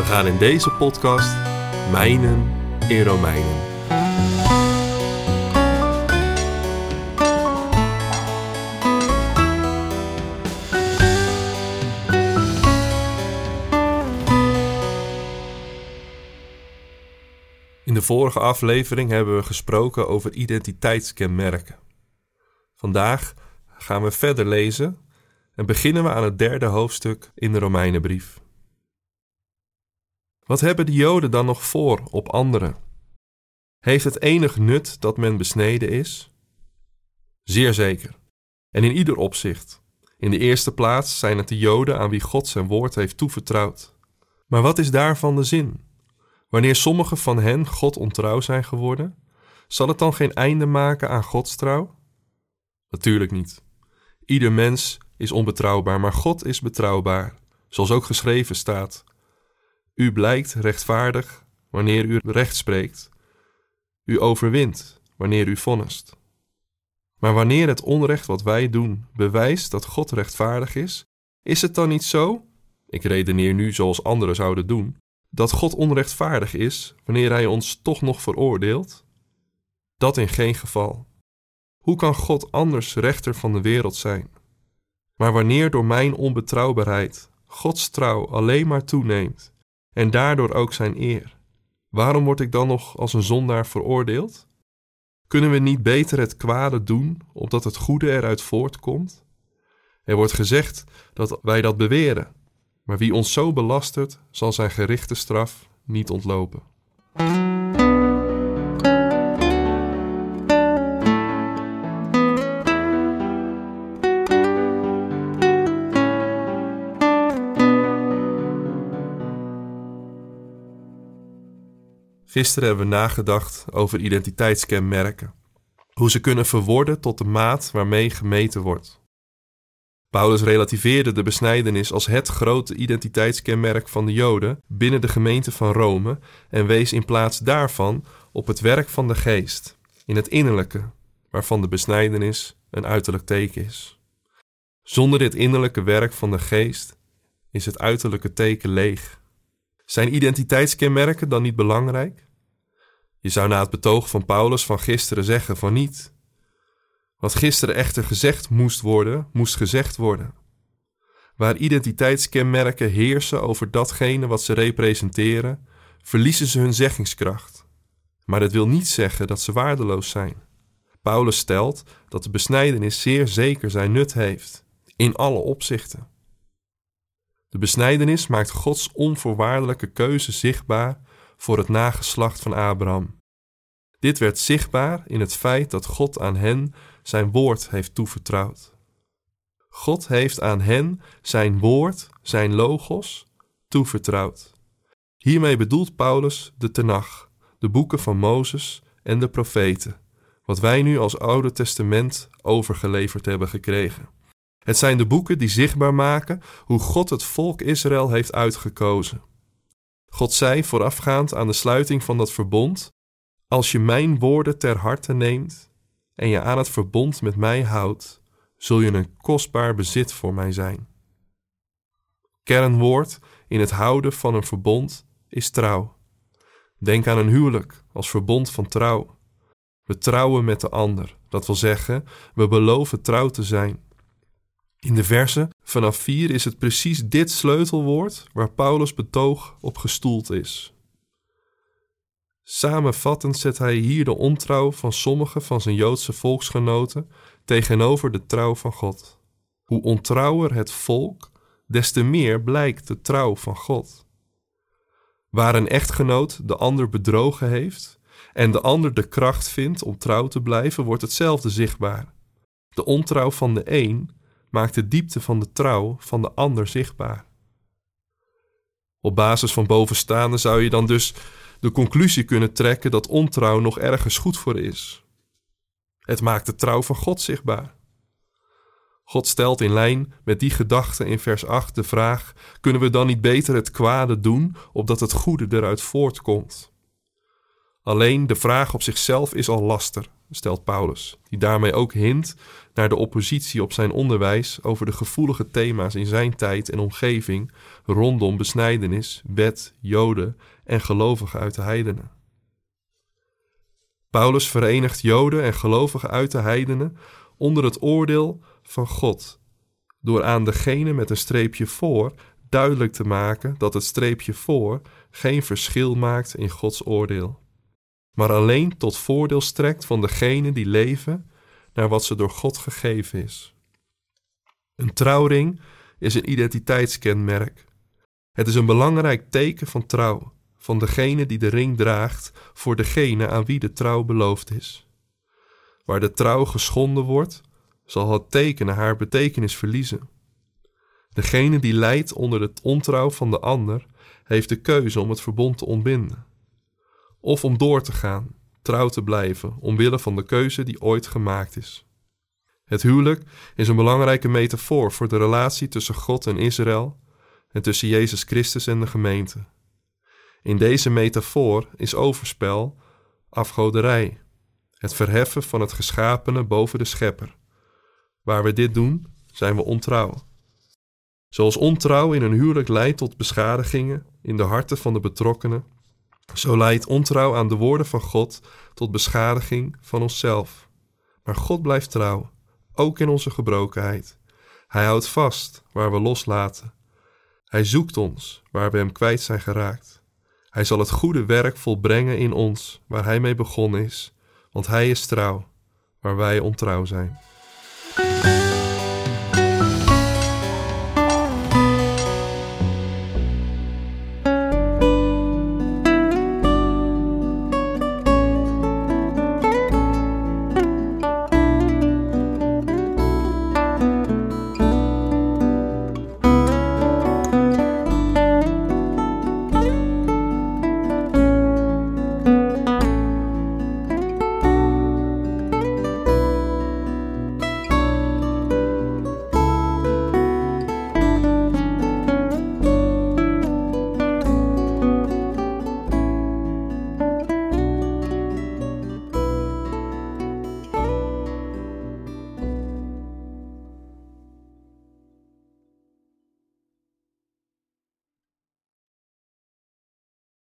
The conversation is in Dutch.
We gaan in deze podcast mijnen in Romeinen. In de vorige aflevering hebben we gesproken over identiteitskenmerken. Vandaag gaan we verder lezen en beginnen we aan het derde hoofdstuk in de Romeinenbrief. Wat hebben de Joden dan nog voor op anderen? Heeft het enig nut dat men besneden is? Zeer zeker. En in ieder opzicht. In de eerste plaats zijn het de Joden aan wie God zijn woord heeft toevertrouwd. Maar wat is daarvan de zin? Wanneer sommigen van hen God ontrouw zijn geworden, zal het dan geen einde maken aan Gods trouw? Natuurlijk niet. Ieder mens is onbetrouwbaar, maar God is betrouwbaar, zoals ook geschreven staat. U blijkt rechtvaardig wanneer u recht spreekt. U overwint wanneer u vonnist. Maar wanneer het onrecht wat wij doen bewijst dat God rechtvaardig is, is het dan niet zo? Ik redeneer nu zoals anderen zouden doen dat God onrechtvaardig is wanneer Hij ons toch nog veroordeelt? Dat in geen geval. Hoe kan God anders rechter van de wereld zijn? Maar wanneer door mijn onbetrouwbaarheid Gods trouw alleen maar toeneemt en daardoor ook zijn eer, waarom word ik dan nog als een zondaar veroordeeld? Kunnen we niet beter het kwade doen omdat het goede eruit voortkomt? Er wordt gezegd dat wij dat beweren, maar wie ons zo belastert, zal zijn gerichte straf niet ontlopen. Gisteren hebben we nagedacht over identiteitskenmerken. Hoe ze kunnen verworden tot de maat waarmee gemeten wordt. Paulus relativeerde de besnijdenis als het grote identiteitskenmerk van de Joden binnen de gemeente van Rome en wees in plaats daarvan op het werk van de geest, in het innerlijke, waarvan de besnijdenis een uiterlijk teken is. Zonder dit innerlijke werk van de geest is het uiterlijke teken leeg. Zijn identiteitskenmerken dan niet belangrijk? Je zou na het betoog van Paulus van gisteren zeggen van niet. Wat gisteren echter gezegd moest worden, moest gezegd worden. Waar identiteitskenmerken heersen over datgene wat ze representeren, verliezen ze hun zeggingskracht. Maar dat wil niet zeggen dat ze waardeloos zijn. Paulus stelt dat de besnijdenis zeer zeker zijn nut heeft, in alle opzichten. De besnijdenis maakt Gods onvoorwaardelijke keuze zichtbaar voor het nageslacht van Abraham. Dit werd zichtbaar in het feit dat God aan hen zijn woord heeft toevertrouwd. God heeft aan hen zijn woord, zijn logos, toevertrouwd. Hiermee bedoelt Paulus de Tenach, de boeken van Mozes en de profeten, wat wij nu als Oude Testament overgeleverd hebben gekregen. Het zijn de boeken die zichtbaar maken hoe God het volk Israël heeft uitgekozen. God zei voorafgaand aan de sluiting van dat verbond: Als je mijn woorden ter harte neemt en je aan het verbond met mij houdt, zul je een kostbaar bezit voor mij zijn. Kernwoord in het houden van een verbond is trouw. Denk aan een huwelijk als verbond van trouw. We trouwen met de ander, dat wil zeggen, we beloven trouw te zijn. In de verse vanaf 4 is het precies dit sleutelwoord waar Paulus betoog op gestoeld is. Samenvattend zet hij hier de ontrouw van sommige van zijn Joodse volksgenoten tegenover de trouw van God. Hoe ontrouwer het volk, des te meer blijkt de trouw van God. Waar een echtgenoot de ander bedrogen heeft en de ander de kracht vindt om trouw te blijven, wordt hetzelfde zichtbaar. De ontrouw van de een maakt de diepte van de trouw van de ander zichtbaar. Op basis van bovenstaande zou je dan dus de conclusie kunnen trekken dat ontrouw nog ergens goed voor is. Het maakt de trouw van God zichtbaar. God stelt in lijn met die gedachte in vers 8 de vraag: kunnen we dan niet beter het kwade doen, opdat het goede eruit voortkomt? Alleen de vraag op zichzelf is al laster, stelt Paulus, die daarmee ook hint naar de oppositie op zijn onderwijs over de gevoelige thema's in zijn tijd en omgeving rondom besnijdenis, wet, joden en gelovigen uit de heidenen. Paulus verenigt joden en gelovigen uit de heidenen onder het oordeel van God, door aan degene met een streepje voor duidelijk te maken dat het streepje voor geen verschil maakt in Gods oordeel, maar alleen tot voordeel strekt van degene die leven naar wat ze door God gegeven is. Een trouwring is een identiteitskenmerk. Het is een belangrijk teken van trouw, van degene die de ring draagt voor degene aan wie de trouw beloofd is. Waar de trouw geschonden wordt, zal het tekenen haar betekenis verliezen. Degene die lijdt onder het ontrouw van de ander, heeft de keuze om het verbond te ontbinden. Of om door te gaan, trouw te blijven, omwille van de keuze die ooit gemaakt is. Het huwelijk is een belangrijke metafoor voor de relatie tussen God en Israël en tussen Jezus Christus en de gemeente. In deze metafoor is overspel afgoderij, het verheffen van het geschapene boven de schepper. Waar we dit doen, zijn we ontrouw. Zoals ontrouw in een huwelijk leidt tot beschadigingen in de harten van de betrokkenen, zo leidt ontrouw aan de woorden van God tot beschadiging van onszelf. Maar God blijft trouw, ook in onze gebrokenheid. Hij houdt vast waar we loslaten. Hij zoekt ons waar we hem kwijt zijn geraakt. Hij zal het goede werk volbrengen in ons waar hij mee begonnen is, want hij is trouw, waar wij ontrouw zijn.